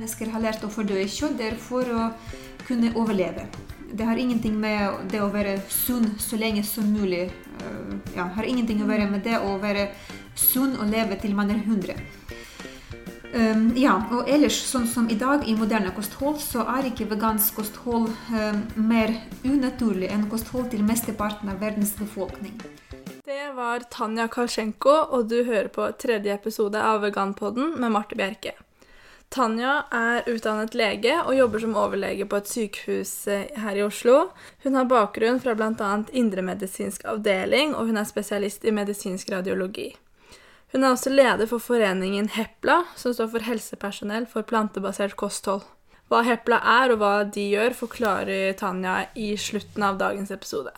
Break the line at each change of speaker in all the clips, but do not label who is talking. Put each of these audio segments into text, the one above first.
Mennesker har lært å fordøye kjødder er for å kunne overleve. Det har ingenting med det å være sunn så lenge som mulig øh, ja, har ingenting å være med det å være sunn og leve til man er 100. Um, ja, og ellers, sånn som i dag i moderne kosthold, så er ikke vegansk kosthold um, mer unaturlig enn kosthold til mesteparten av verdens befolkning.
Det var Tanja Kalsjenko, og du hører på tredje episode av Veganpodden med Marte Bjerke. Tanja er utdannet lege og jobber som overlege på et sykehus eh, her i Oslo. Hun har bakgrunn fra bl.a. indremedisinsk avdeling, og hun er spesialist i medisinsk radiologi. Hun er også leder for foreningen HEPLA, som står for Helsepersonell for plantebasert kosthold. Hva HEPLA er og hva de gjør, forklarer Tanja i slutten av dagens episode.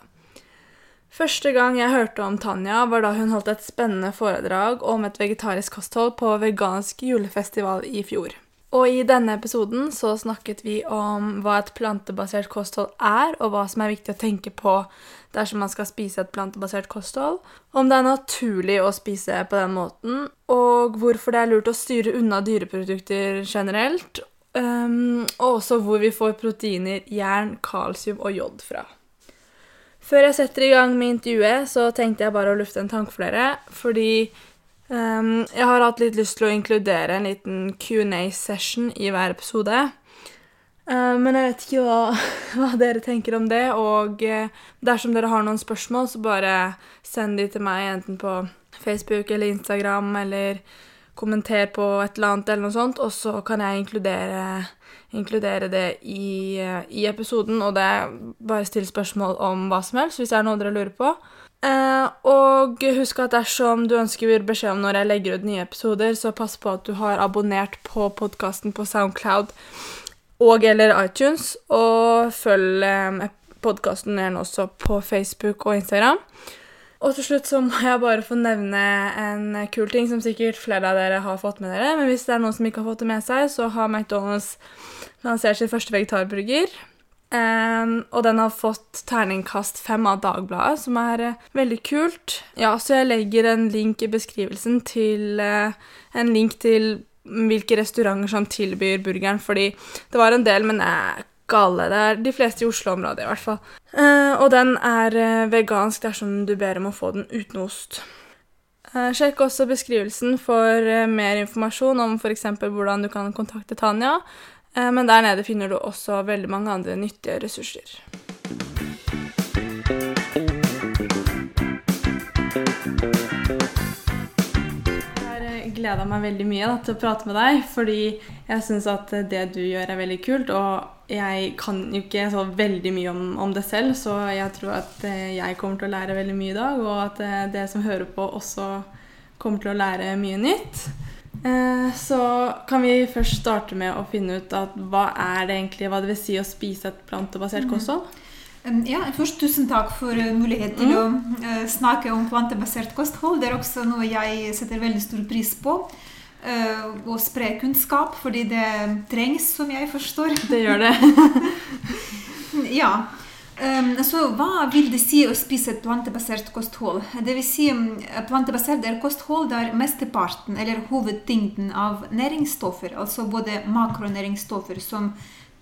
Første gang jeg hørte om Tanja, var da hun holdt et spennende foredrag om et vegetarisk kosthold på vegansk julefestival i fjor. Og i denne episoden så snakket vi om hva et plantebasert kosthold er, og hva som er viktig å tenke på dersom man skal spise et plantebasert kosthold, om det er naturlig å spise på den måten, og hvorfor det er lurt å styre unna dyreprodukter generelt, um, og også hvor vi får proteiner, jern, kalsium og jod fra. Før jeg setter i gang med intervjuet, så tenkte jeg bare å lufte en tanke for dere, fordi Um, jeg har hatt litt lyst til å inkludere en liten Q&A-session i hver episode. Uh, men jeg vet ikke hva, hva, dere tenker om det, og uh, dersom dere har noen spørsmål, så bare send de til meg enten på Facebook eller Instagram, eller kommenter på et eller annet, eller noe sånt, og så kan jeg inkludere, inkludere det i, uh, i, episoden, og det er bare still spørsmål om hva som helst, hvis det er noe dere lurer på. Eh, og husk at dersom du ønsker beskjed om når jeg legger ut nye episoder, så pass på at du har abonnert på podkasten på Soundcloud og eller iTunes, og følg eh, podkasten gjerne også på Facebook og Instagram. Og til slutt så må jeg bare få nevne en kul ting som sikkert flere av dere har fått med dere. Men hvis det er noen som ikke har fått det med seg, så har McDonald's lansert sin første vegetarburger. Um, og den har fått terningkast fem av Dagbladet, som er uh, veldig kult. Ja, Så jeg legger en link i beskrivelsen til uh, en link til hvilke restauranter som tilbyr burgeren, fordi det var en del, men er gale. Det er de fleste i Oslo-området, i hvert fall. Uh, og den er vegansk dersom du ber om å få den uten ost. Sjekk også beskrivelsen for mer informasjon om f.eks. hvordan du kan kontakte Tanja, men der nede finner du også veldig mange andre nyttige ressurser. Jeg har eh, gleda meg veldig mye da, til å prate med deg, fordi jeg syns at det du gjør, er veldig kult. Og jeg kan jo ikke så veldig mye om, om, det selv, så jeg tror at eh, jeg kommer til å lære veldig mye i dag, og at det som hører på, også kommer til å lære mye nytt. Eh, så kan vi først starte med å finne ut at hva er det egentlig, hva det vil si å spise et plantebasert mhm. kosthold?
Ja, først Tusen takk for uh, mulighet til mm. å uh, snakke om plantebasert kosthold. Det er også noe jeg setter veldig stor pris på. Å spre kunnskap, fordi det trengs, som jeg forstår.
Det gjør det.
ja. Um, så hva vil det si å spise et plantebasert kosthold? Vil si um, Plantebasert er kosthold der mesteparten, eller hovedtyngden av næringsstoffer, altså både makronæringsstoffer som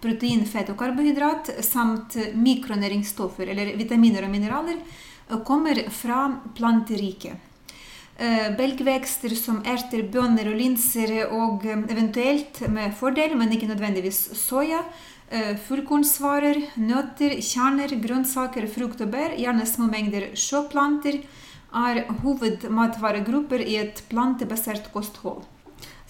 protein, fett og karbohydrat, samt mikronæringsstoffer, eller vitaminer og mineraler, kommer fra planteriket. Uh, belgvekster som erter, bønner og linser, og um, eventuelt med fordel, men ikke nødvendigvis soya, Eh, fullkornsvarer, nøtter, kjerner, grønnsaker, frukt og bær, gjerne små mengder sjøplanter, er hovedmatvaregrupper i et plantebasert kosthold.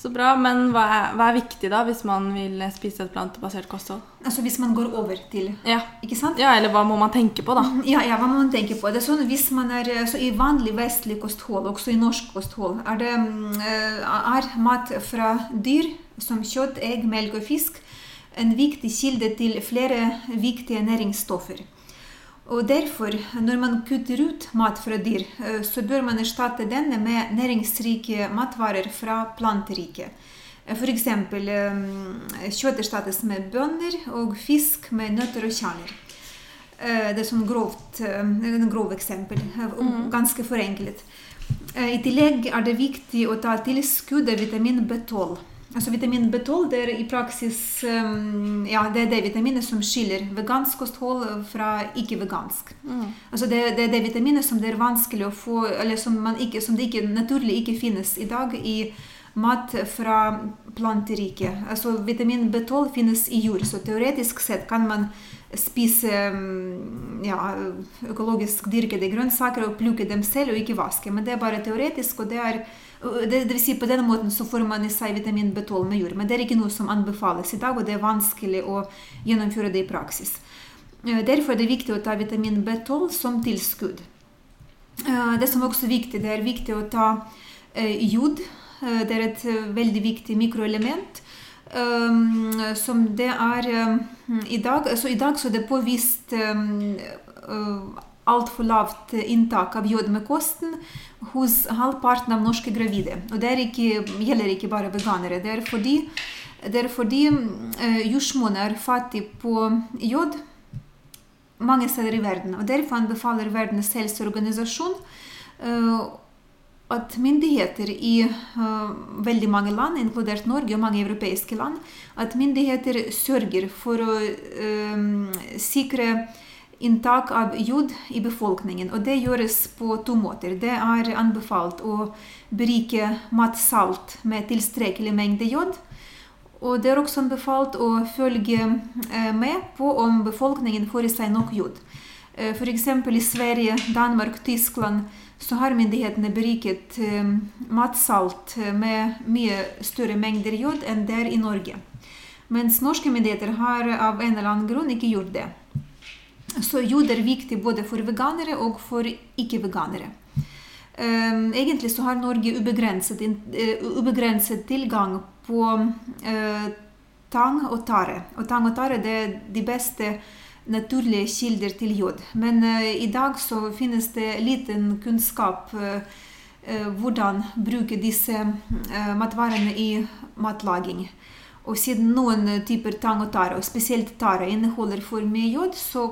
Så bra, Men hva er, hva er, viktig da hvis man vil spise et plantebasert kosthold?
Altså Hvis man går over til
Ja,
ikke sant?
ja eller hva må man tenke på, da?
Ja, ja hva må man tenke på? Det er sånn Hvis man er så i vanlig vestlig kosthold, også i norsk kosthold, er, det, eh, er mat fra dyr som kjøtt, egg, melk og fisk en viktig kilde til flere viktige næringsstoffer. Og derfor, når man kutter ut mat fra dyr, eh, så bør man erstatte denne med næringsrike matvarer fra planteriket. F.eks. Eh, kjøtt erstattes med bønner og fisk med nøtter og kjerner. Eh, det er sånn grovt, en grov eksempel. Mm. Ganske forenklet. I tillegg er det viktig å ta tilskudd av vitamin B12 Altså Vitamin B12 det er i praksis um, ja, det er det vitaminet som skiller vegansk kosthold fra ikke-vegansk. Mm. Altså det, det, er det vitaminet som det er vanskelig å få, eller som, ikke, som det ikke, naturlig ikke finnes i dag i mat fra planteriket. Altså Vitamin B12 finnes i jord, så teoretisk sett kan man spise ja, økologisk dyrkede grønnsaker og plukke dem selv og ikke vaske. Men det er bare teoretisk, og det er det, det, vil si På denne måten så får man i seg vitamin B12 med jord. Men det er ikke noe som anbefales i dag, og det er vanskelig å gjennomføre det i praksis. Derfor er det viktig å ta vitamin B12 som tilskudd. Det som også er viktig, det er viktig å ta jod. Det er et veldig viktig mikroelement. Som det er i dag Så i dag så er det påvist altfor lavt inntak av jod med kosten hos halvparten av norske gravide. Og det ikke, gjelder ikke bare veganere. Det er fordi, det er jordsmonnet er fattig på jod mange steder i verden. Og derfor anbefaler Verdens helseorganisasjon uh, at myndigheter i uh, veldig mange land, inkludert Norge og mange europeiske land, at myndigheter sørger for å sikre inntak av jod i befolkningen. Og det gjøres på to måter. Det er anbefalt å berike matsalt med tilstrekkelig mengde jod. Og det er også anbefalt å følge eh, med på om befolkningen får i seg nok jod. Eh, F.eks. i Sverige, Danmark, Tyskland så har myndighetene beriket eh, matsalt med mye større mengder jod enn det er i Norge. Mens norske myndigheter har av en eller annen grunn ikke gjort det. Så jod er viktig både for veganere og for ikke-veganere. Um, egentlig så har Norge ubegrenset, ubegrenset tilgang på tang og tare. Og tang og tare er de beste naturlige kilder til jod. Men uh, i dag så finnes det liten kunnskap hvordan bruke disse matvarene i matlaging. Og siden noen typer tang og tare, og spesielt tare, inneholder for mye jod, så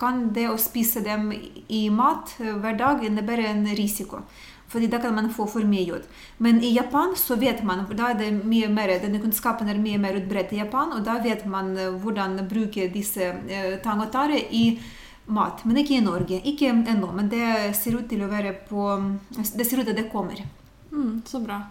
kan det å spise dem i mat eh, hver dag innebære en risiko. Fordi da kan man få for mye jod. Men i Japan så vet man, da er det mye mer, denne kunnskapen er mye mer utbredt i Japan, og da vet man eh, hvordan bruke disse eh, tang og tare i mat. Men ikke i Norge. Ikke ennå, men det ser ut til å være på Det ser ut til at det kommer.
Mm, så bra.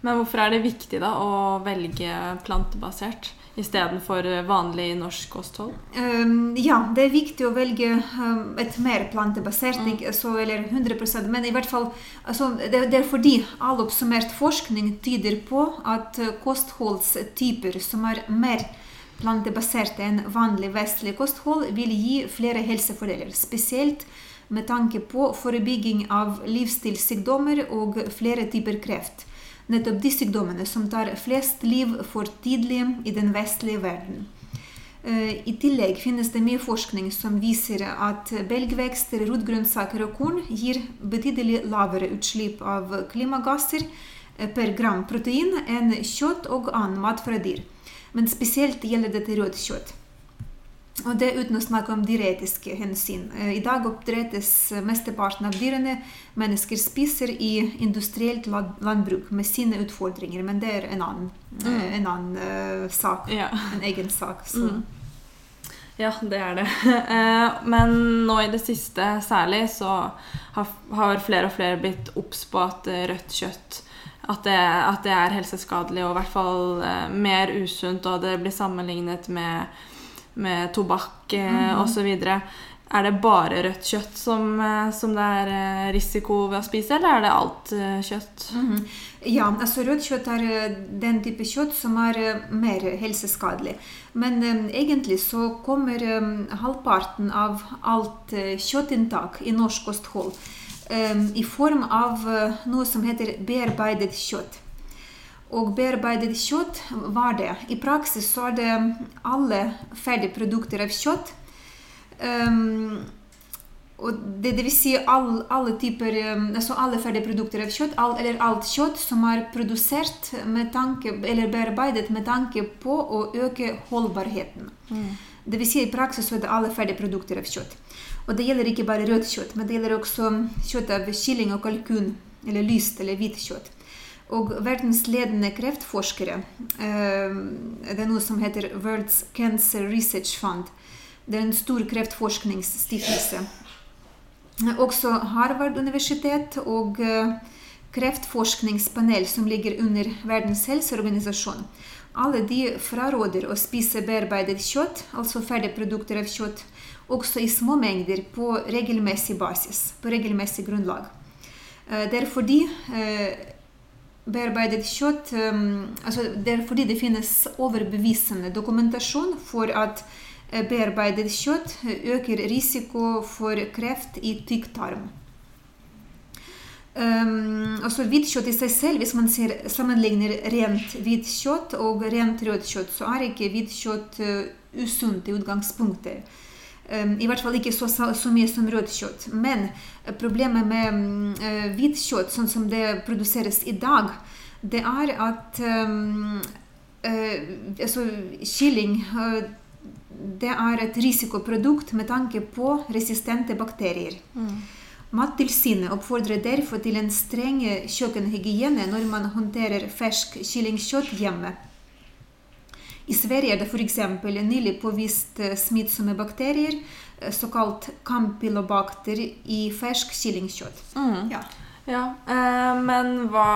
Men hvorfor er det viktig da å velge plantebasert? Istedenfor vanlig norsk kosthold?
Um, ja, det er viktig å velge um, et mer plantebasert, mm. så, eller 100% Men i hvert fall altså, det, det, er fordi all oppsummert forskning tyder på at kostholdstyper som er mer plantebaserte enn vanlig vestlig kosthold, vil gi flere helsefordeler. Spesielt med tanke på forebygging av livsstilssykdommer og flere typer kreft nettopp de sykdommene som tar flest liv for tidlig i den vestlige verden. Eh, I tillegg finnes det mye forskning som viser at belgvekster, rotgrønnsaker og korn gir betydelig lavere utslipp av klimagasser eh, per gram protein enn kjøtt og annen mat fra dyr. Men spesielt gjelder dette rødt kjøtt. Og det uten å snakke om dyretiske hensyn. Eh, I dag oppdrettes mesteparten av dyrene mennesker spiser i industrielt landbruk med sine utfordringer, men det er en annen, mm. Eh, en annen uh, sak. Ja. En egen sak. Mm.
Ja, det er det. Men nå i det siste særlig så har flere og flere blitt obs på at rødt kjøtt at det, at det, er helseskadelig og i hvert fall mer usunt, og det blir sammenlignet med med tobakk eh, mm. osv. Er det bare rødt kjøtt som, eh, som, det er eh, risiko ved å spise, eller er det alt eh, kjøtt?
Mm. Ja, altså rødt kjøtt er den type kjøtt som er mer helseskadelig. Men um, egentlig så kommer um, halvparten av alt kjøttinntak i norsk kosthold um, i form av uh, noe som heter bearbeidet kjøtt og bearbeidet kjøtt var det. I praksis så er det alle ferdige produkter av kjøtt. Um, og det, det vil si all, alle typer altså alle ferdigprodukter av kjøtt, all, eller alt kjøtt som er produsert med tanke, eller bearbeidet med tanke på å øke holdbarheten. Mm. Det vil si i praksis er det alle ferdige produkter av kjøtt. Og det gjelder ikke bare rødt kjøtt, men det gjelder også kjøtt av kylling og kalkun, eller lyst eller hvitt kjøtt. Og verdensledende kreftforskere Det er noe som heter World's Cancer Research Fund. Det er en stor kreftforskningsstiftelse. Også Harvard universitet og kreftforskningspanel som ligger under Verdens helseorganisasjon. Alle de fraråder å spise bearbeidet kjøtt, altså ferdigprodukter av kjøtt, også i små mengder på regelmessig basis, på regelmessig grunnlag. Det er fordi bearbeidet kjøtt altså Det er fordi det finnes overbevisende dokumentasjon for at bearbeidet kjøtt øker risiko for kreft i tykktarm. Um, altså Hvitkjøtt i seg selv, hvis man ser, sammenligner rent hvitt kjøtt og rent rødt kjøtt, så er ikke hvitkjøtt uh, usunt i utgangspunktet. I hvert fall ikke så, så mye som rødt kjøtt. Men problemet med uh, hvitt kjøtt, sånn som det produseres i dag, det er at uh, altså, kylling det er et risikoprodukt med tanke på resistente bakterier. Mm. Mattilsynet oppfordrer derfor til en streng kjøkkenhygiene når man håndterer fersk kyllingkjøtt hjemme. I Sverige er det f.eks. nylig påvist smittsomme bakterier, såkalt campylobacter, i fersk kyllingkjøtt.
Mm. Ja. ja. Eh, men hva,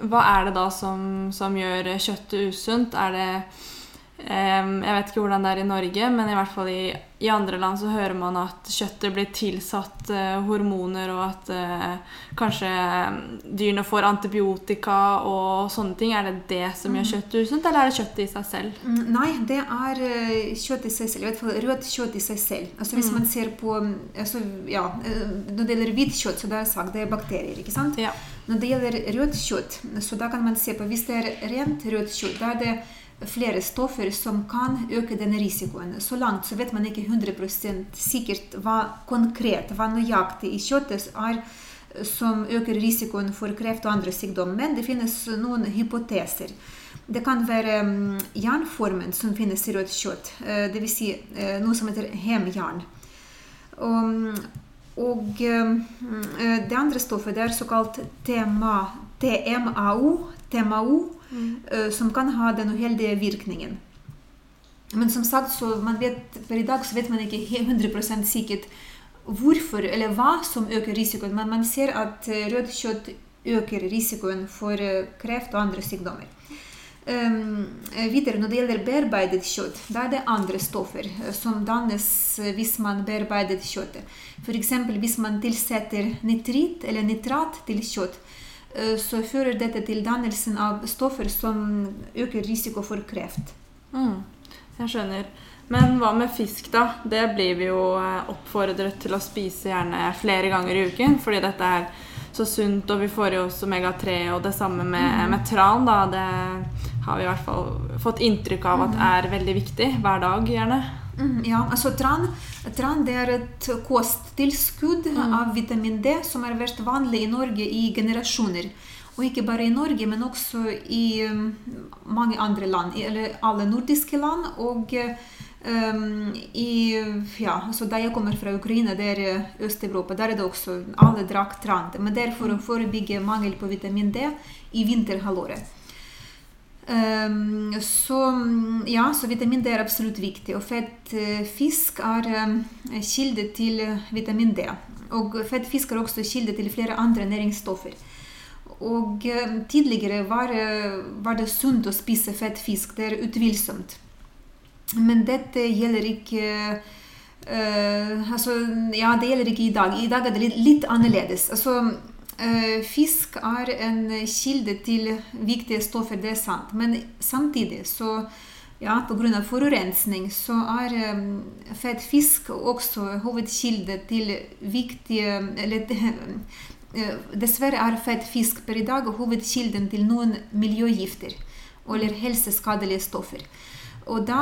hva, er det da som, som gjør kjøttet usunt? Er det jeg vet ikke hvordan det er i Norge, men i hvert fall i, i andre land så hører man at kjøttet blir tilsatt uh, hormoner, og at uh, kanskje dyrene får antibiotika og sånne ting. Er det det som mm. gjør kjøttet usunt, eller er det kjøttet i seg selv?
Mm, nei, det er uh, kjøtt i seg selv. I hvert fall rødt kjøtt i seg selv. Altså Hvis mm. man ser på altså, ja, Når det gjelder hvitt kjøtt, så det er sagt det er bakterier. ikke sant? Ja. Når det gjelder rødt kjøtt, så da kan man se på Hvis det er rent rødt kjøtt, da er det flere stoffer som kan øke denne risikoen. Så langt så vet man ikke 100% sikkert hva konkret, hva nøyaktig i kjøttet er som øker risikoen for kreft og andre sykdommer. Men det finnes noen hypoteser. Det kan være mm, jernformen som finnes i rødt kjøtt, eh, dvs. Si eh, noe som heter hemjern. Og, og eh, det andre stoffet det er såkalt TMAO, TMAO mm. som kan ha den uheldige virkningen. Men som sagt, så man vet, per i dag så vet man ikke 100 sikkert hvorfor eller hva som øker risikoen. Men man ser at rødt kjøtt øker risikoen for kreft og andre sykdommer. Um, videre, Når det gjelder bearbeidet kjøtt, da er det andre stoffer som dannes hvis man bearbeider kjøttet. F.eks. hvis man tilsetter nitrit eller nitrat til kjøtt, Eh, så fører dette til dannelsen av stoffer som øker risiko for kreft.
Mm, jeg skjønner. Men hva med fisk, da? Det blir vi jo eh, oppfordret til å spise gjerne flere ganger i uken. Fordi dette er så sunt, og vi får jo også omega-3 og det samme med, mm. med, tran. da, Det har vi i hvert fall fått inntrykk av at mm. er veldig viktig hver dag, gjerne.
Mm, ja, altså tran, tran det er et kosttilskudd mm. av vitamin D som har vært vanlig i Norge i generasjoner. Og ikke bare i Norge, men også i um, mange andre land. Eller alle nordiske land. Og um, i ja, altså Da jeg kommer fra Ukraina, det er Øst-Europa, der er det også Alle drakk tran. Men det er for å forebygge mangel på vitamin D i vinterhalvåret. Um, så ja, så vitamin D er absolutt viktig. Og fett uh, fisk er um, kilde til vitamin D. Og fett fisk er også kilde til flere andre næringsstoffer. Og uh, tidligere var, uh, var, det sunt å spise fett fisk. Det er utvilsomt. Men dette gjelder ikke altså, ja, det gjelder ikke i dag. I dag er det litt, litt annerledes. Altså, Eh, fisk er en kilde til viktige stoffer, det er sant. Men samtidig så ja, pga. forurensning så er um, fett fisk også hovedkilde til viktige eller, uh, Dessverre er fett fisk per i dag hovedkilden til noen miljøgifter eller helseskadelige stoffer. Og da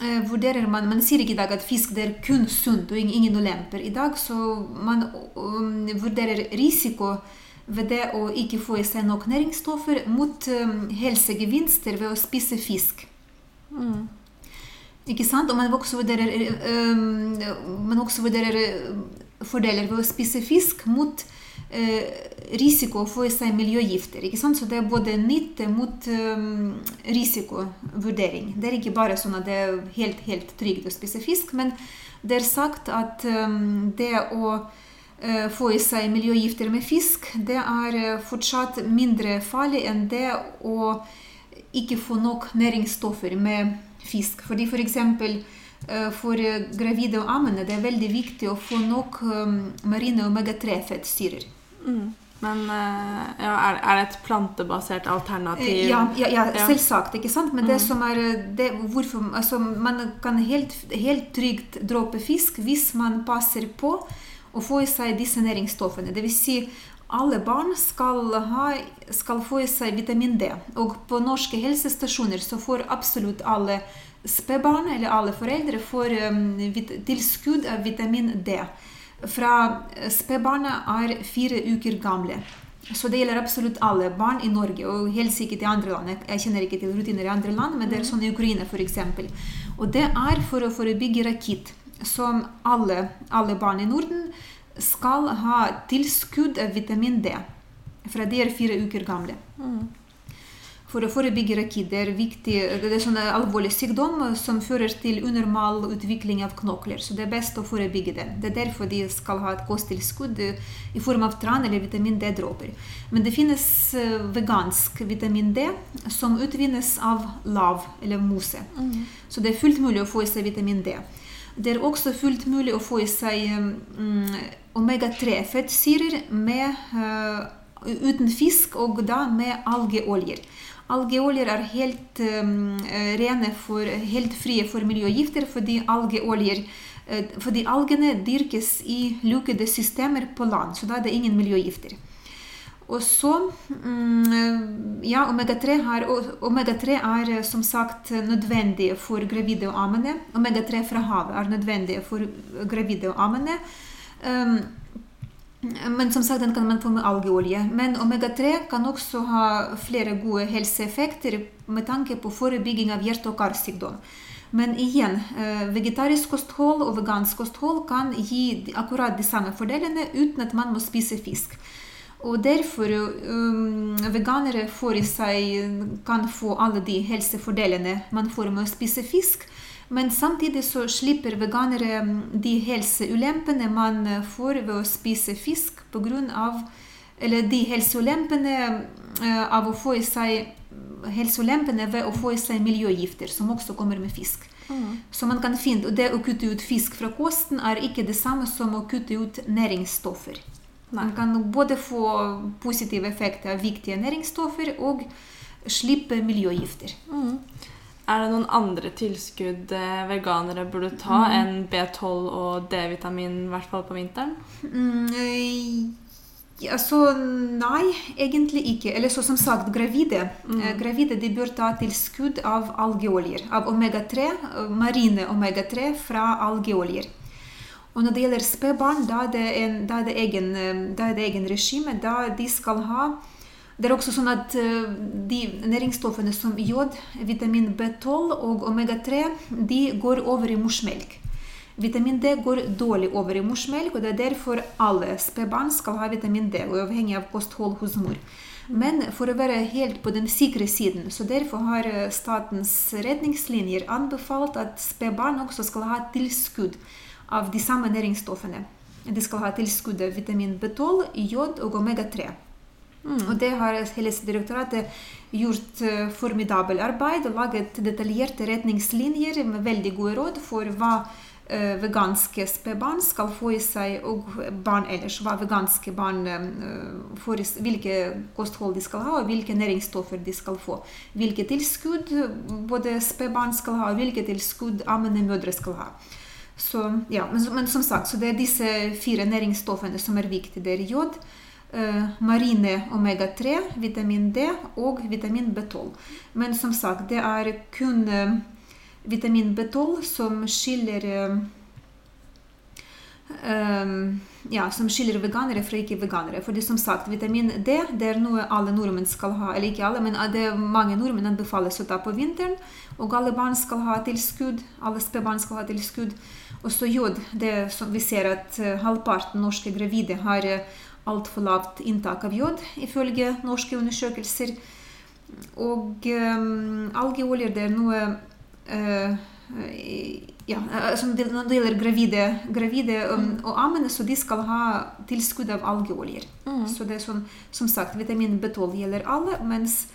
eh, vurderer man Man sier ikke i dag at fisk det er kun sunt og ingen ulemper. I dag så man um, vurderer risiko ved det å ikke få i seg nok næringsstoffer mot um, helsegevinster ved å spise fisk. Mm. Ikke sant? Og man også vurderer, um, man også vurderer fordeler ved å spise fisk mot risiko få i seg miljøgifter. ikke sant? Så det er både nytte mot risikovurdering. Det er ikke bare sånn at det er helt, helt trygt å spise fisk, men det er sagt at det å få i seg miljøgifter med fisk, det er fortsatt mindre farlig enn det å ikke få nok næringsstoffer med fisk. Fordi for eksempel for gravide og ammende det er veldig viktig å få nok marine omega-3-fettsyrer.
Mm. Men uh, ja, er, det et plantebasert alternativ?
Ja, ja, ja selvsagt. ikke sant? Men mm. det som er det, hvorfor, altså, Man kan helt, helt trygt droppe fisk hvis man passer på å få i seg disse næringsstoffene. Dvs. Si, alle barn skal, ha, skal få i seg vitamin D. Og på norske helsestasjoner så får absolutt alle spedbarn eller alle foreldre får, um, tilskudd av vitamin D fra spedbarna er fire uker gamle. Så det gjelder absolutt alle barn i Norge, og helt sikkert i andre land. Jeg kjenner ikke til rutiner i andre land, men det er mm. sånn i Ukraina f.eks. Og det er for å forebygge rakitt, som alle, alle barn i Norden skal ha tilskudd av vitamin D fra de er fire uker gamle. Mm for å forebygge rakid. Det er, viktig, det er sånn alvorlig sykdom som fører til unormal utvikling av knokler. Så det er best å forebygge den. Det er derfor de skal ha et kosttilskudd i form av tran eller vitamin D-dråper. Men det finnes eh, vegansk vitamin D som utvinnes av lav eller mose. Mm. Så det er fullt mulig å få i seg vitamin D. Det er også fullt mulig å få i seg um, omega-3-fettsyrer uh, uten fisk, og da med algeoljer. Algeoljer er helt um, rene for, helt frie for miljøgifter fordi algeoljer uh, fordi algene dyrkes i lukkede systemer på land, så da er det ingen miljøgifter. Og så um, Ja, omega-3 omega er som sagt nødvendig for gravide og ammende. Omega-3 fra havet er nødvendig for gravide og ammende. Men som sagt, den kan man få med algeolje. Men omega-3 kan også ha flere gode helseeffekter med tanke på forebygging av hjerte- og karsykdom. Men igjen, eh, vegetarisk kosthold og vegansk kosthold kan gi akkurat de samme fordelene uten at man må spise fisk. Og derfor um, veganere får seg, kan få alle de helsefordelene man får med å spise fisk. Men samtidig så slipper veganere mm, de helseulempene man eh, får ved å spise fisk pga. Eller de helseulempene eh, av å få i seg helseulempene ved å få i seg miljøgifter, som også kommer med fisk. Mm. Så man kan finne, Det å kutte ut fisk fra kosten er ikke det samme som å kutte ut næringsstoffer. Nei. Man kan både få positive effekter av viktige næringsstoffer og slippe miljøgifter. Mm.
Er det noen andre tilskudd eh, veganere burde ta mm. enn B12 og D-vitamin, i hvert fall på vinteren?
Mm, altså, nei, egentlig ikke. Eller så som sagt, gravide. Mm. Eh, gravide de bør ta tilskudd av algeoljer. Av omega-3, marine omega-3 fra algeoljer. Og når det gjelder spedbarn, da, eh, da er det egen regime. Da de skal ha det er også sånn at eh, de næringsstoffene som jod, vitamin B12 og omega-3 de går over i morsmelk. Vitamin D går dårlig over i morsmelk, og det er derfor alle spedbarn skal ha vitamin D, uavhengig av kosthold hos mor. Men for å være helt på den sikre siden, så derfor har eh, statens retningslinjer anbefalt at spedbarn også skal ha tilskudd av de samme næringsstoffene. De skal ha tilskudd av vitamin B12, jod og omega-3. Mm. Og det har Helsedirektoratet gjort uh, formidabel arbeid og laget detaljerte retningslinjer med veldig gode råd for hva uh, veganske spedbarn skal få i seg, og barn ellers. Hva veganske barn uh, får, hvilke kosthold de skal ha, og hvilke næringsstoffer de skal få. Hvilke tilskudd både spedbarn skal ha, og hvilke tilskudd ammende mødre skal ha. Så, ja, men, men, som sagt, så det er disse fire næringsstoffene som er viktige. Det er jod, Eh, marine omega-3, vitamin D og vitamin B12. Men som sagt, det er kun eh, vitamin B12 som skiller Um, ja, som skiller veganere fra ikke-veganere. Fordi som sagt, vitamin D det er noe alle nordmenn skal ha. Eller ikke alle, men det er mange nordmenn anbefales å ta på vinteren. Og alle barn skal ha tilskudd. Alle spedbarn skal ha tilskudd. Og så jod. det som Vi ser at halvparten norske gravide har altfor lavt inntak av jod, ifølge norske undersøkelser. Og um, algeoljer det er noe uh, ja, altså Når det gjelder gravide, gravide um, mm. og ammene, så de skal ha tilskudd av algeoljer. Mm. Så det er sånn, som sagt, vitamin B12 gjelder alle, mens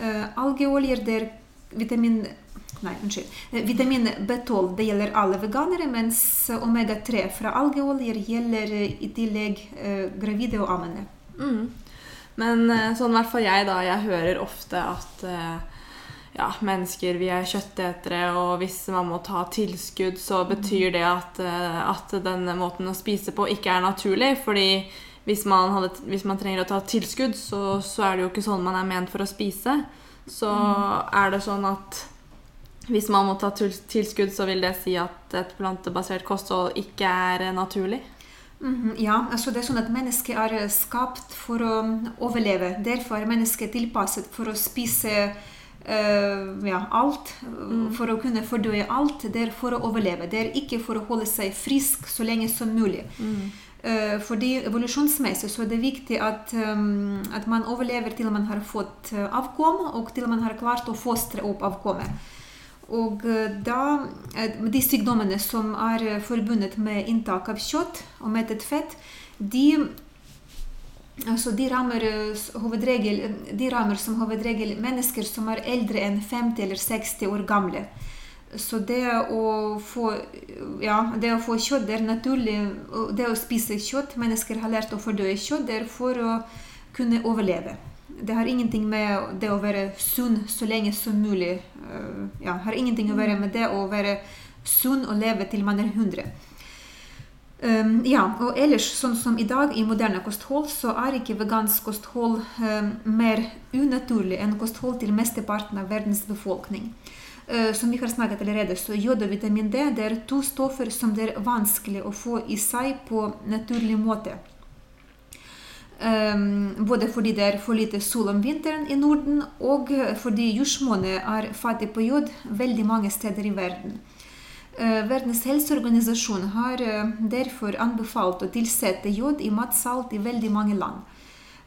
uh, algeoljer det er vitamin Nei, unnskyld. Vitamin B12 det gjelder alle veganere, mens omega-3 fra algeoljer gjelder i tillegg uh, gravide og ammende.
Mm. Men eh, sånn i hvert fall jeg, da. Jeg hører ofte at eh, ja, mennesker vi er kjøttetere, og hvis man må ta tilskudd, så betyr det at, eh, at denne måten å spise på ikke er naturlig. Fordi hvis man, hadde, hvis man trenger å ta tilskudd, så, så, er det jo ikke sånn man er ment for å spise. Så mm. er det sånn at hvis man må ta tilskudd, så vil det si at et plantebasert kosthold ikke er naturlig?
Mm, ja, altså det er sånn at mennesket er eh, skapt for å overleve. Derfor er mennesket tilpasset for å spise uh, ja, alt. Mm. For å kunne fordøye alt. Det er for å overleve. Det er ikke for å holde seg frisk så lenge som mulig. Mm. Uh, fordi evolusjonsmessig så er det viktig at, um, at man overlever til man har fått avkom, og til man har klart å fostre opp avkommet. Og eh, da, eh, de sykdommene som er eh, forbundet med inntak av kjøtt og mettet fett, de, altså de, rammer, de rammer som hovedregel mennesker som er eldre enn 50 eller 60 år gamle. Så det å få, ja, det å få kjøtt det er naturlig. Det å spise kjøtt Mennesker har lært å fordøye kjøtt. Det er for å kunne overleve det har ingenting med det å være sunn så lenge som mulig uh, ja, har ingenting å være med det å være sunn og leve til man er 100. Um, ja, og ellers, sånn som i dag i moderne kosthold, så er ikke vegansk kosthold um, mer unaturlig enn kosthold til mesteparten av verdens befolkning. Uh, som vi har snakket allerede, så Jod og vitamin D det er to stoffer som det er vanskelig å få i seg på naturlig måte. Um, både fordi det er for lite sol om vinteren i Norden, og fordi jordsmonnet er fattig på jod veldig mange steder i verden. Uh, Verdens helseorganisasjon har uh, derfor anbefalt å tilsette jod i matsalt i veldig mange land.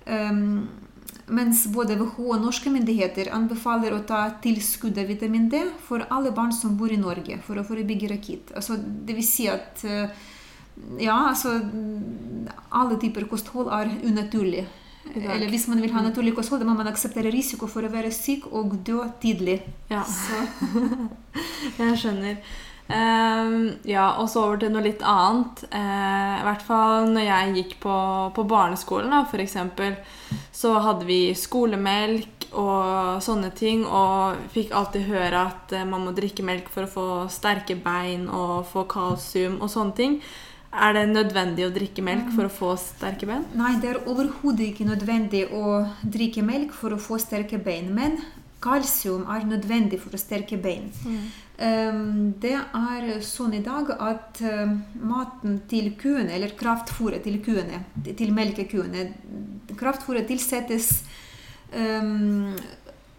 Um, mens både WHO og norske myndigheter anbefaler å ta tilskudd av vitamin D for alle barn som bor i Norge, for å forebygge rakitt. Altså, det si at uh, ja, altså Alle typer kosthold er unaturlig. Eller hvis man vil ha naturlig kosthold, da må man akseptere risiko for å være syk og dø tidlig.
Ja. jeg skjønner. Um, ja, og så over til noe litt annet. Uh, I hvert fall når jeg gikk på, på barneskolen, da, f.eks., så hadde vi skolemelk og sånne ting. Og fikk alltid høre at uh, man må drikke melk for å få sterke bein og få kalsium og sånne ting. Er det nødvendig å drikke melk for å få sterke bein?
Nei, det er overhodet ikke nødvendig å drikke melk for å få sterke bein. Men kalsium er nødvendig for å sterke bein. Mm. Um, det er sånn i dag at uh, maten til kuene, eller kraftfôret til kuene, til melkekuene Kraftfôret tilsettes um,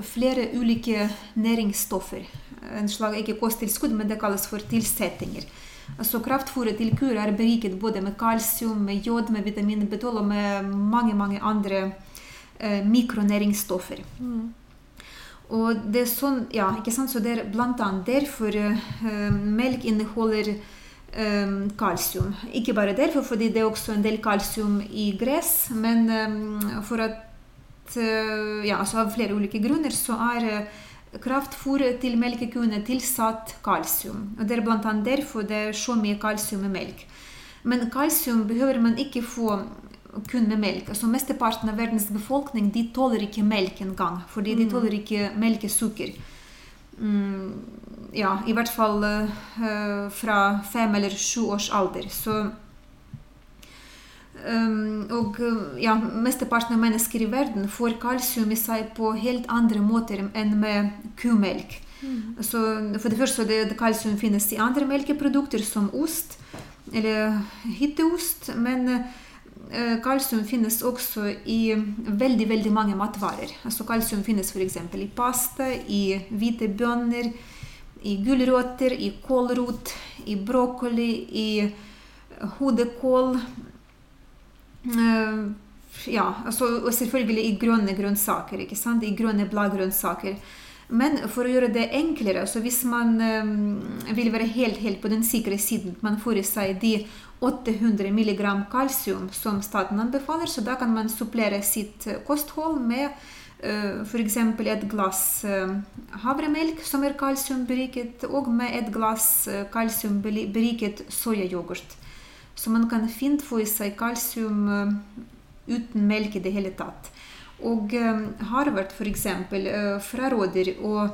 flere ulike næringsstoffer. En slag ikke kosttilskudd, men det kalles for tilsettinger. Altså Kraftfôret til kur er beriket både med kalsium, med jod, med vitamin B12 og med mange mange andre eh, mikronæringsstoffer. Mm. Og det er sånn, ja, ikke sant, så det er blant annet derfor eh, melk inneholder eh, kalsium. Ikke bare derfor, fordi det er også en del kalsium i gress, men eh, for at eh, ja, altså Av flere ulike grunner så er eh, kraftfôr til melkekuene tilsatt kalsium. Og Det er bl.a. derfor det er så mye kalsium i melk. Men kalsium behøver man ikke få kun med melk. Altså Mesteparten av verdens befolkning de tåler ikke melk engang, fordi de mm. tåler ikke melkesukker. Mm, ja, i hvert fall uh, fra fem eller sju års alder. Så og ja, mesteparten av mennesker i verden får kalsium i seg på helt andre måter enn med kumelk. Mm. Så for det første det, kalsium finnes i andre melkeprodukter, som ost eller hytteost. Men uh, kalsium finnes også i veldig veldig mange matvarer. Altså Kalsium finnes f.eks. i pasta, i hvite bønner, i gulrøtter, i kålrot, i brokkoli, i hodekål ja, altså, og selvfølgelig i grønne grønnsaker. ikke sant? I grønne bladgrønnsaker. Men for å gjøre det enklere, så hvis man um, vil være helt, helt på den sikre siden, man får i seg de 800 mg kalsium som staten anbefaler, så da kan man supplere sitt kosthold med uh, f.eks. et glass havremelk som er kalsiumberiket, og med et glass kalsiumberiket soyayoghurt. Så man kan fint få i seg kalsium uten melk i det hele tatt. Og Harvard f.eks. fraråder å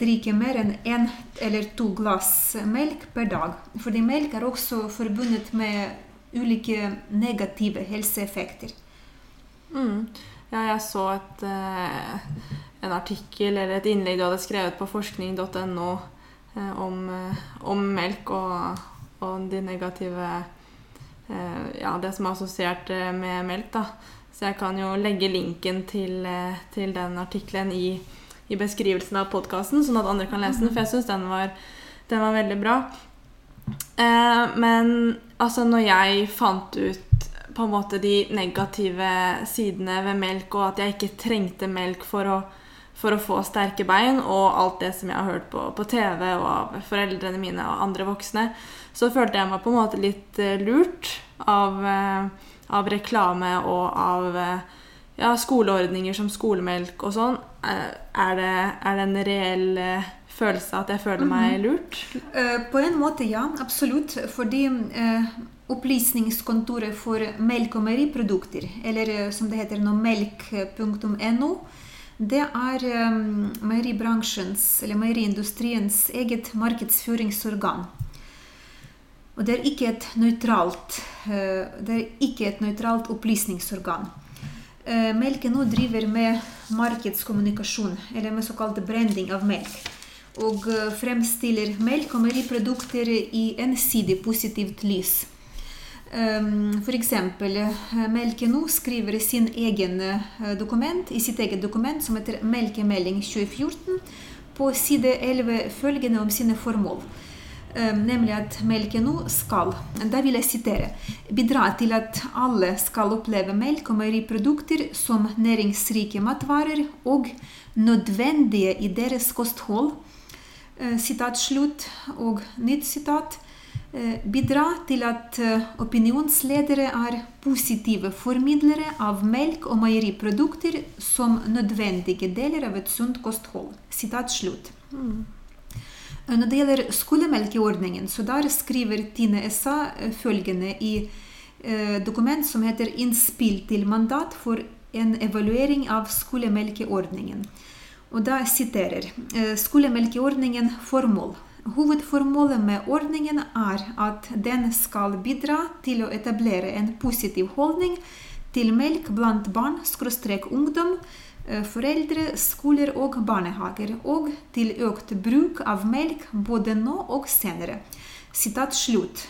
drikke mer enn én eller to glass melk per dag. Fordi melk er også forbundet med ulike negative helseeffekter.
Mm. Ja, jeg så et, eh, en artikkel eller et innlegg du hadde skrevet på forskning.no eh, om, om, melk og, og de negative Ja, det som er assosiert med melk, da. Så jeg kan jo legge linken til, eh, til den artikkelen i, i, beskrivelsen av podkasten, sånn at andre kan lese den. For jeg syns den, den, var veldig bra. Eh, men altså, når jeg fant ut på en måte de negative sidene ved melk, og at jeg ikke trengte melk for å, for å få sterke bein, og alt det som jeg har hørt på, på TV og av foreldrene mine og andre voksne, så følte jeg meg på en måte litt uh, lurt av uh, av reklame og av eh, ja, skoleordninger som skolemelk og sånn, eh, er det, er det en reell eh, følelse at jeg føler meg mhm. lurt?
På en måte, ja. Absolutt. Fordi Opplysningskontoret for melk- og meieriprodukter, eller som det heter nå, melk.no, det er meieribransjens, eller meieriindustriens eget markedsføringsorgan. Og det er ikke et nøytralt, eh, nøytralt opplysningsorgan. Eh, Melken nå driver med markedskommunikasjon, eller med såkalt branding av melk. Og eh, fremstiller melk og meieriprodukter i ensidig positivt lys. F.eks. Melke nå skriver sin egen dokument, i sitt eget dokument som heter Melkemelding 2014, på side 11 følgende om sine formål nemlig at Melkeno skal da vil jeg sitere, bidra til at alle skal oppleve melk og meieriprodukter som næringsrike matvarer og nødvendige i deres kosthold. Sitat slutt og nytt sitat. Bidra til at opinionsledere er positive formidlere av melk- og meieriprodukter som nødvendige deler av et sunt kosthold. Sitat slutt. Mm. Når det gjelder skolemelkeordningen, så der skriver Tine SA følgende i dokument som heter 'Innspill til mandat for en evaluering av skolemelkeordningen'. Og da siterer skolemelkeordningen formål. Hovedformålet med ordningen er at den skal bidra til å etablere en positiv holdning til melk blant barn-ungdom Eh, foreldre, skoler og barnehager, og til økt bruk av melk både nå og senere. Sitat slutt.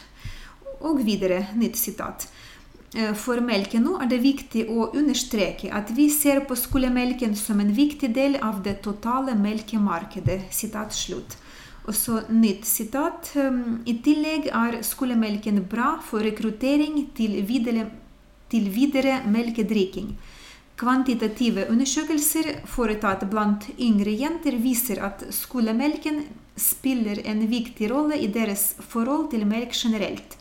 Og videre, nytt sitat. Eh, for melken nå er det viktig å understreke at vi ser på skolemelken som en viktig del av det totale melkemarkedet. Sitat slutt. Og så nytt sitat. Ehm, I tillegg er skolemelken bra for rekruttering til videre, til videre melkedrikking. Kvantitative undersøkelser foretatt blant yngre jenter viser at skolemelken spiller en viktig rolle i deres forhold til melk generelt.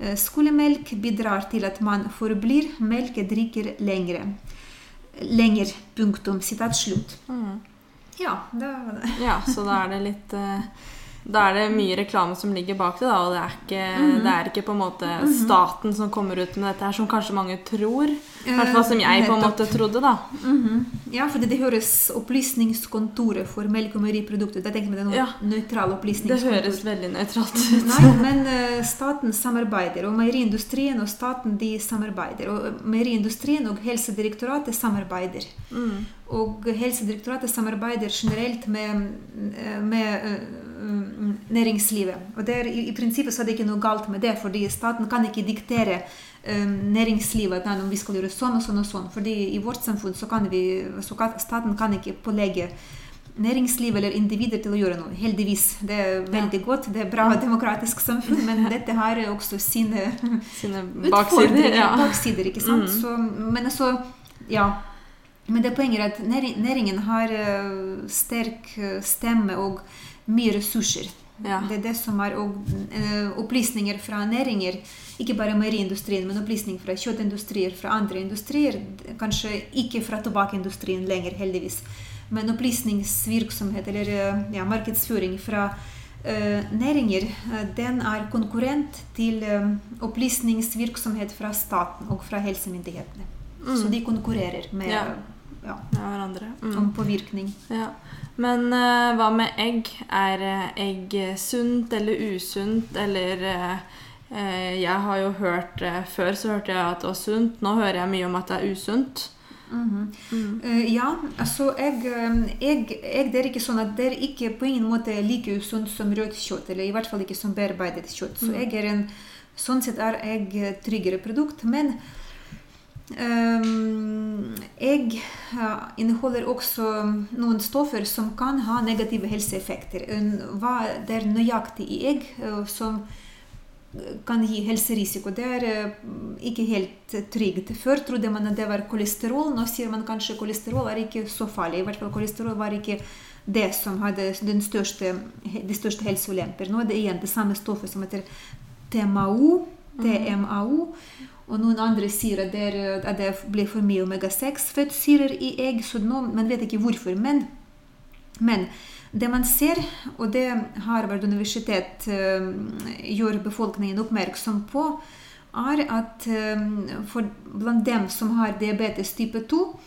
Eh, skolemelk bidrar til at man forblir melkedrikker lengre. Lenger. Punktum. Sitat slutt. Mm. Ja, det var det.
ja, så da er det litt uh da er det mye reklame som ligger bak det, da, og det er, ikke, mm -hmm. det er ikke, på en måte mhm. staten som kommer ut med dette her, som kanskje mange tror. I hvert fall som jeg på en måte trodde, da.
Mm -hmm. Ja, fordi det høres Opplysningskontoret for melk- og meieriprodukter Det tenker jeg det er noe ja. nøytral opplysningskontor.
Det høres veldig nøytralt ut.
Nei, men uh, staten samarbeider, og meieriindustrien og staten de samarbeider. Og meieriindustrien og Helsedirektoratet samarbeider. Mm. Og Helsedirektoratet samarbeider generelt med, med uh, næringslivet. Og der, i, i, prinsippet så er det ikke noe galt med det, fordi staten kan ikke diktere næringslivet at vi skal gjøre sånn og sånn og sånn. fordi i vårt samfunn så kan vi, så staten kan ikke pålegge næringsliv eller individer til å gjøre noe. Heldigvis. Det er veldig ja. godt. Det er bra demokratisk samfunn, men dette har også sine,
sine baksider.
Ja. baksider ikke sant? Mm. Så, men altså, ja. Men det poenget er at næringen har uh, sterk stemme og mye ressurser. Ja. Det er det som er uh, opplysninger fra næringer. Ikke bare meieriindustrien, men opplysninger fra kjøttindustrier, fra andre industrier. Kanskje ikke fra tobakksindustrien lenger, heldigvis. Men opplysningsvirksomhet eller uh, ja, markedsføring fra uh, næringer, den er konkurrent til opplysningsvirksomhet fra staten og fra helsemyndighetene. Mm. Så de konkurrerer med ja.
Ja. hverandre.
Mm. Om påvirkning.
Ja. Men uh, hva med egg? Er uh, egg sunt eller usunt, eller uh, Jeg har jo hørt Før så hørte jeg at det var sunt. Nå hører jeg mye om at det er usunt.
Mm -hmm. mm. ja, altså egg, egg, egg, Det er ikke sånn at det er ikke på ingen måte like usunt som rødt kjøtt. Eller i hvert fall ikke som bearbeidet kjøtt. Så mm. egg er en, sånn sett er egg tryggere produkt. Men egg inneholder også noen stoffer som kan ha negative helseeffekter. Hva det er nøyaktig i egg uh, som kan gi helserisiko. Det er uh, ikke helt trygt. Før trodde man at det var kolesterol. Nå sier man kanskje kolesterol er ikke så farlig. I hvert fall kolesterol var ikke det som hadde den største, de største helseulemper. Nå er det igjen det samme stoffet som heter TMAO. TMAO. Og noen andre sier at det, er, at det blir for mye omega-6-fettsyrer i egg. så nå, Man vet ikke hvorfor. Men, men, det man ser, og det Harvard universitet øh, gjør befolkningen oppmerksom på, er at øh, for blant dem som har diabetes type 2,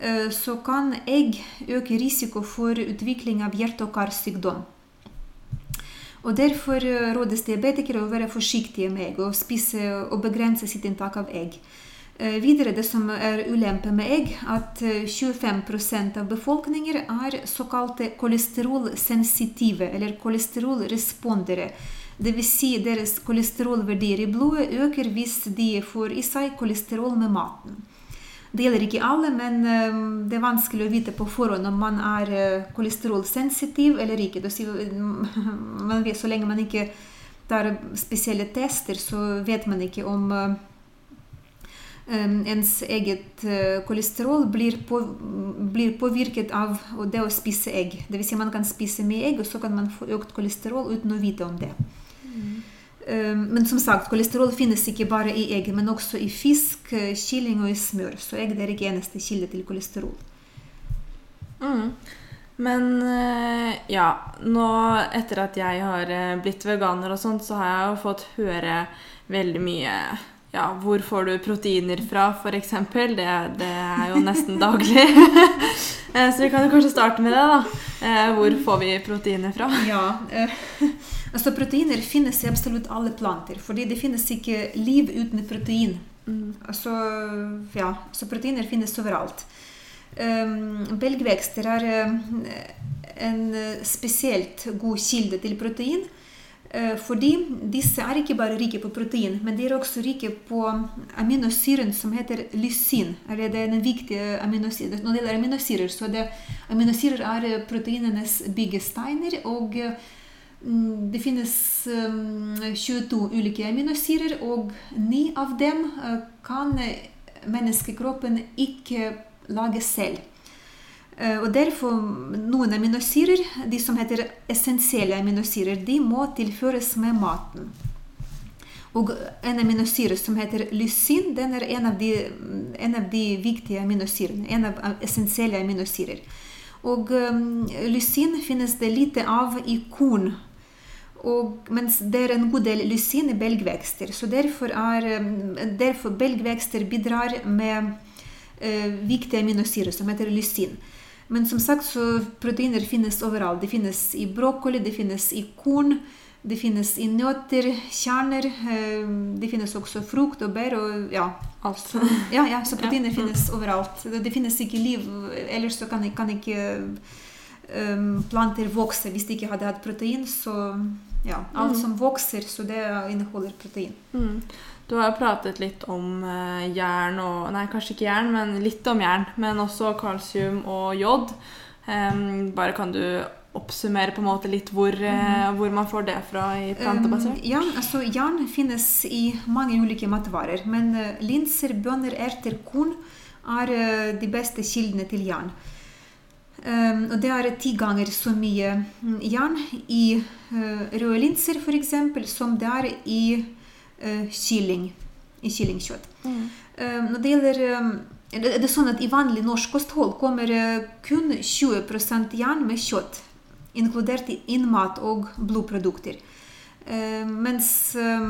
øh, så kan egg øke risiko for utvikling av hjerte- og karsykdom. Og Derfor eh, rådes diabetikere å være forsiktige med egg og spise og begrense sitt inntak av egg. Eh, videre det som er ulempe med egg, at 25 eh, av befolkninger er såkalte kolesterolsensitive, eller kolesterolrespondere. Dvs. Si deres kolesterolverdier i blodet øker hvis de får i seg kolesterol med maten. Det gjelder ikke alle, men ehm, det er vanskelig å vite på forhånd om man er eh, kolesterolsensitiv eller ikke. så lenge man ikke tar spesielle tester, så vet man ikke om eh, ehm, ens eget eh, kolesterol blir, på, blir, påvirket av det å spise egg. Dvs. Si man kan spise mye egg, og så kan man få økt kolesterol uten å vite om det. Mm. Ehm, men som sagt, kolesterol finnes ikke bare i egg, men også i fisk, eh, kylling og i smør. Så egg er ikke eneste kilde til kolesterol.
Mm. Men eh, ja, nå etter at jeg har eh, blitt veganer og sånt, så har jeg jo fått høre veldig mye ja, hvor får du proteiner fra, f.eks. Det, det er jo nesten daglig. så vi kan jo kanskje starte med det, da. Hvor får vi proteiner fra?
Ja, Altså Proteiner finnes i absolutt alle planter, fordi det finnes ikke liv uten protein. Mm. Altså, ja, så proteiner finnes overalt. Um, belgvekster er uh, en spesielt god kilde til protein. Uh, fordi disse er ikke bare rike på protein, men de er også rike på aminosyren som heter lysin. Eller det er den viktige aminosyren. Når det gjelder aminosyrer, så det, aminosyrer er proteinenes byggesteiner. og det finnes 22 um, ulike aminosyrer, og ni av dem uh, kan menneskekroppen ikke lage selv. Uh, og derfor noen aminosyrer, de som heter essensielle aminosyrer, de må tilføres med maten. Og en aminosyre som heter lysin, den er en av de, en av de viktige aminosyrene. En av essensielle aminosyrer. Og um, lysin finnes det lite av i korn og, mens det er en god del lysin i belgvekster. Så derfor, er, derfor belgvekster bidrar med eh, viktige aminosyrer som heter lysin. Men som sagt, så proteiner finnes overalt. De finnes i brokkoli, de finnes i korn, de finnes i nøtter, kjerner. Eh, de finnes også frukt og bær og ja, alt. Ja, ja, så proteiner finnes overalt. Det finnes ikke liv, ellers så kan, kan ikke planter vokse hvis de ikke hadde hatt protein. så ja, alt mm. som vokser, så det inneholder protein.
Mm. Du har pratet litt om uh, jern og Nei, kanskje ikke jern, men litt om jern. Men også kalsium og jod. Um, bare kan du oppsummere på en måte litt hvor, uh, hvor man får det fra i plantebasert?
Um, ja, altså Jern finnes i mange ulike matvarer. Men uh, linser, bønner, erter, korn er de beste kildene til jern. Um, og det er ti ganger så mye mm, jern i røde linser f.eks. som det er i kylling. I kyllingkjøtt. Mm. Um, når det gjelder um, det er sånn at I vanlig norsk kosthold kommer kun 20% jern med kjøtt inkludert innmat og blodprodukter. Eh, mens eh,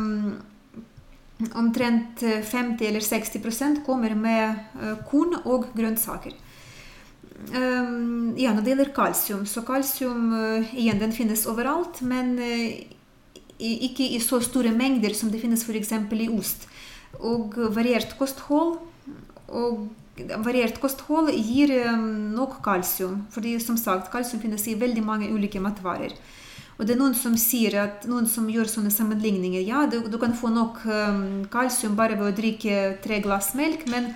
omtrent 50 eller 60% kommer med eh, korn og grønnsaker. Ja, når det gjelder kalsium, så kalsium igjen, den finnes overalt, men ikke i så store mengder som det finnes f.eks. i ost. Og variert kosthold og variert kosthold gir nok kalsium. fordi som sagt, kalsium finnes i veldig mange ulike matvarer. Og det er noen som sier at, noen som gjør sånne sammenligninger. Ja, du, du kan få nok um, kalsium bare ved å drikke tre glass melk, men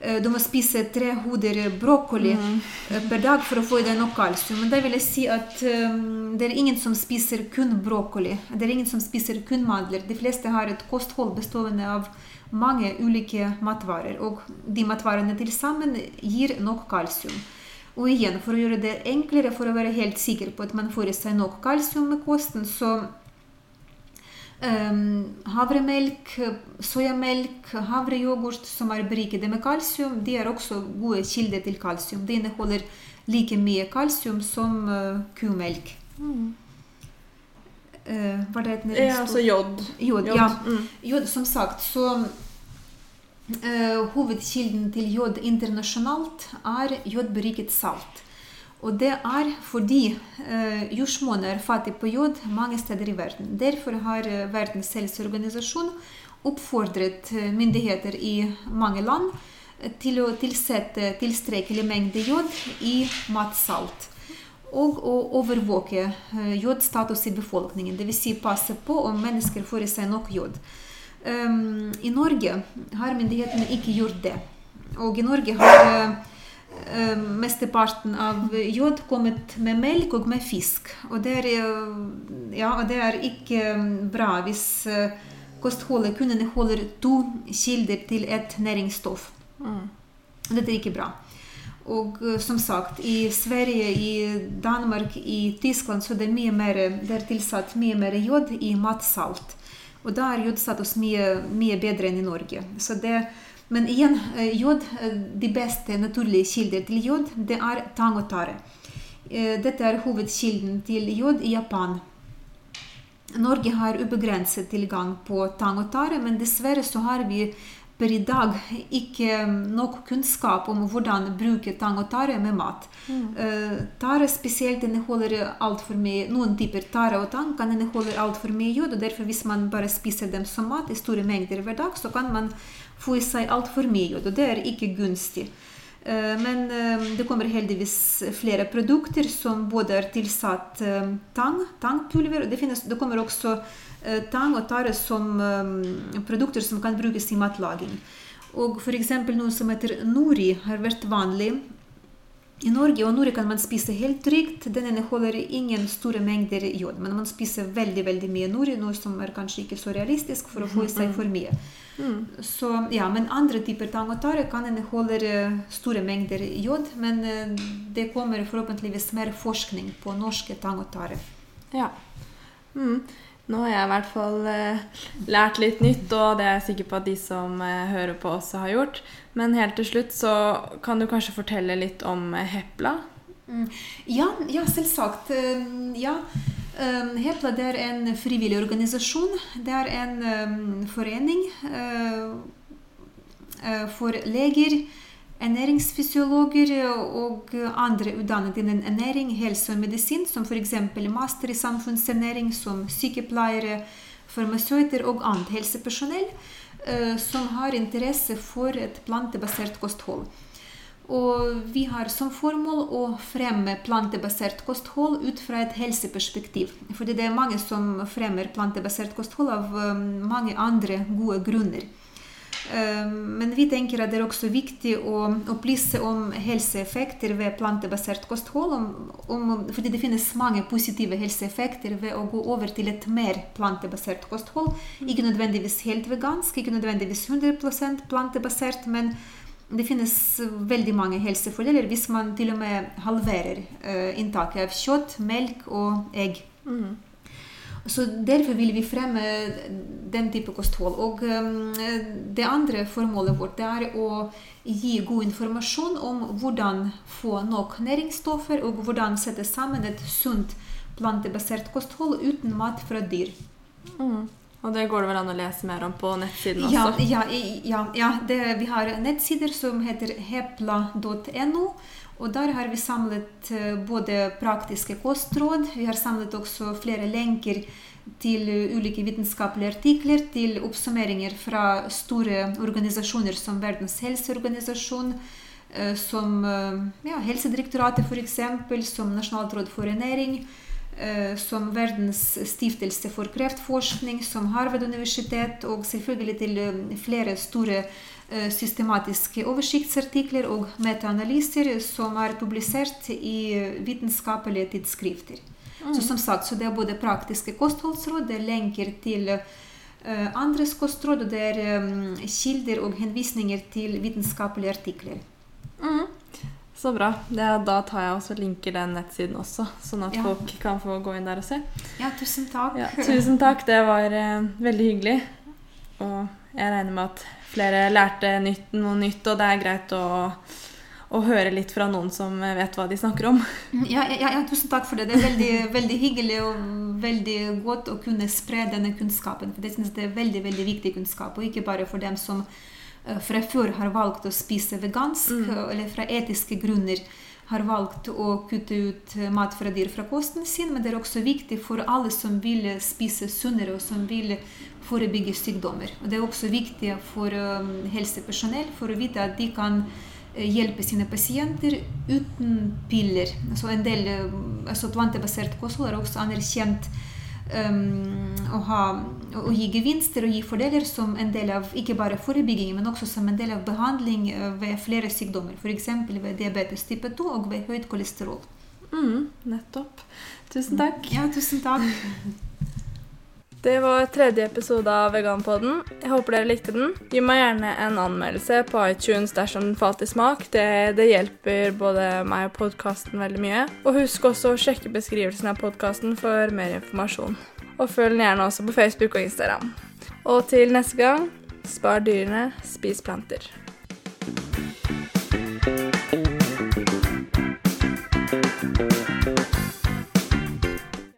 du må spise tre hoder brokkoli mm. uh, per dag for å få i deg nok kalsium. Men da vil jeg si at um, det er ingen som spiser kun brokkoli. Det er ingen som spiser kun mandler. De fleste har et kosthold bestående av mange ulike matvarer, og de matvarene til sammen gir nok kalsium. Og igjen, for å gjøre det enklere, for å være helt sikker på at man får i seg nok kalsium med kosten, så havremelk, soyamelk, havreyoghurt som er berikede med kalsium, de er også gode kilder til kalsium. De inneholder like mye kalsium som uh, kumelk. Mm.
Uh, var det et ja, altså jod.
Jod, jod. ja. Mm. Jod, som sagt, så uh, Hovedkilden til jod internasjonalt er jodberiket salt. Og det er fordi eh, jordsmonnet er fattig på jod mange steder i verden. Derfor har Verdens helseorganisasjon oppfordret myndigheter i mange land til å tilsette tilstrekkelig mengde jod i matsalt og å overvåke eh, jodstatus i befolkningen. Dvs. Si passe på om mennesker får i seg nok jod. Um, I Norge har myndighetene ikke gjort det. Og i Norge har uh, mesteparten av jod kommet med melk og med fisk. Og det er, ja, det er ikke bra hvis uh, kostholdet kun inneholder to kilder til et næringsstoff. Mm. Dette er ikke bra. Og eh, som sagt, i Sverige, i Danmark, i Tyskland så det er mye mer, det er tilsatt mye mer jod i matsalt. Og da er jodstatus mye, mye bedre enn i Norge. Så Det, men igjen, eh, jod, eh, de beste naturlige kilder til jod, det er tang og tare. Dette er hovedkilden til jod i Japan. Norge har ubegrenset tilgang på tang og tare, men dessverre så har vi per i dag ikke nok kunnskap om hvordan bruke tang og tare med mat. Mm. Tare spesielt inneholder altfor mye Noen typer tare og tang kan inneholde altfor mye jod, og derfor hvis man bare spiser dem som mat i store mengder hver dag, så kan man få i seg altfor mye og det er ikke gunstig. Uh, men uh, det kommer heldigvis flere produkter som både er tilsatt tang, tangpulver, det, finnes, det kommer også Eh, tang og tare som eh, produkter som kan brukes i matlaging. Og f.eks. noe som heter nori, har vært vanlig i Norge. Og Norge kan man spise helt trygt. Den inneholder ingen store mengder jod. Men man spiser veldig veldig mye nori, noe som er kanskje ikke så realistisk for å få i seg for mye. Mm. Så, ja, men andre typer tang og tare kan inneholde eh, store mengder jod. Men det kommer forhåpentligvis mer forskning på norske tang og tare.
Ja. Mm. Nå har jeg i hvert fall eh, lært litt nytt, og det er jeg sikker på at de som eh, hører på, også har gjort. Men helt til slutt så kan du kanskje fortelle litt om eh, Hepla?
Mm. Ja, ja, selvsagt. Uh, ja. Um, Hepla det er en frivillig organisasjon. Det er en um, forening for leger ernæringsfysiologer og andre utdannet innen ernæring, helse og medisin, som f.eks. master i samfunnsernæring, som sykepleiere, farmasøyter og annet helsepersonell, eh, som har interesse for et plantebasert kosthold. Og vi har som formål å fremme plantebasert kosthold ut fra et helseperspektiv. Fordi det er mange som fremmer plantebasert kosthold av eh, mange andre gode grunner. Men vi tenker at det er også viktig å opplyse om helseeffekter ved plantebasert kosthold. Om, om, fordi det finnes mange positive helseeffekter ved å gå over til et mer plantebasert kosthold. Ikke nødvendigvis helt vegansk, ikke nødvendigvis 100% plantebasert, men det finnes veldig mange helsefordeler hvis man til og med halverer inntaket av kjøtt, melk og egg. Mm. Så Derfor vil vi fremme den type kosthold. Og um, Det andre formålet vårt er å gi god informasjon om hvordan få nok næringsstoffer, og hvordan sette sammen et sunt plantebasert kosthold uten mat fra dyr.
Mm. Og det går det vel an å lese mer om på nettsiden også?
Ja, ja, ja, ja det, vi har nettsider som heter hepla.no. Og der har vi samlet eh, både praktiske kostråd, vi har samlet også flere lenker til ulike vitenskapelige artikler, til oppsummeringer fra store organisasjoner som Verdens helseorganisasjon, eh, som eh, ja, Helsedirektoratet f.eks., som Nasjonalt råd for ernæring, som Verdens stiftelse for kreftforskning, som Harvard-universitet, og selvfølgelig til flere store Eh, systematiske oversiktsartikler og metaanalyser som er publisert i vitenskapelige tidsskrifter. Mm. Så som sagt, så det er både praktiske kostholdsråd, det er lenker til uh, andres kostråd, og det er um, kilder og henvisninger til vitenskapelige artikler.
Mm. Så bra. Det, da tar jeg også linker den nettsiden også, sånn at ja. folk kan få gå inn der og se.
Ja, tusen takk.
Ja, tusen takk. Det var uh, veldig hyggelig. Og jeg regner med at flere lærte nytt, noe nytt, og det er greit å, å, høre litt fra noen som vet hva de snakker om.
Ja, ja, ja tusen takk for det. Det er veldig, veldig, hyggelig og veldig godt å kunne spre denne kunnskapen. For jeg synes det er veldig, veldig viktig kunnskap, og ikke bare for dem som eh, fra før har valgt å spise vegansk, mm. eller fra etiske grunner har valgt å kutte ut mat fra dyr fra kosten sin, men det er også viktig for alle som vil spise sunnere, og som vil forebygge sykdommer. Og det er også viktig for um, helsepersonell for å vite at de kan eh, hjelpe sine pasienter uten piller. Altså en del altså plantebasert kosthold er også anerkjent å, ha, å, gi gevinster og gi fordeler som en del av ikke bare forebygging, men også som en del av behandling eh, ved flere sykdommer. F.eks. ved diabetes type 2 og ved høyt kolesterol.
Mm, nettopp. Tusen takk.
Ja, tusen takk.
Det var tredje episode av Veganpodden. Jeg håper dere likte den. Gi meg gjerne en anmeldelse på iTunes dersom den falt i smak. Det, det hjelper både meg og podkasten veldig mye. Og husk også å sjekke beskrivelsen av podkasten for mer informasjon. Og følg den gjerne også på Facebook og Instagram. Og til neste gang spar dyrene, spis planter.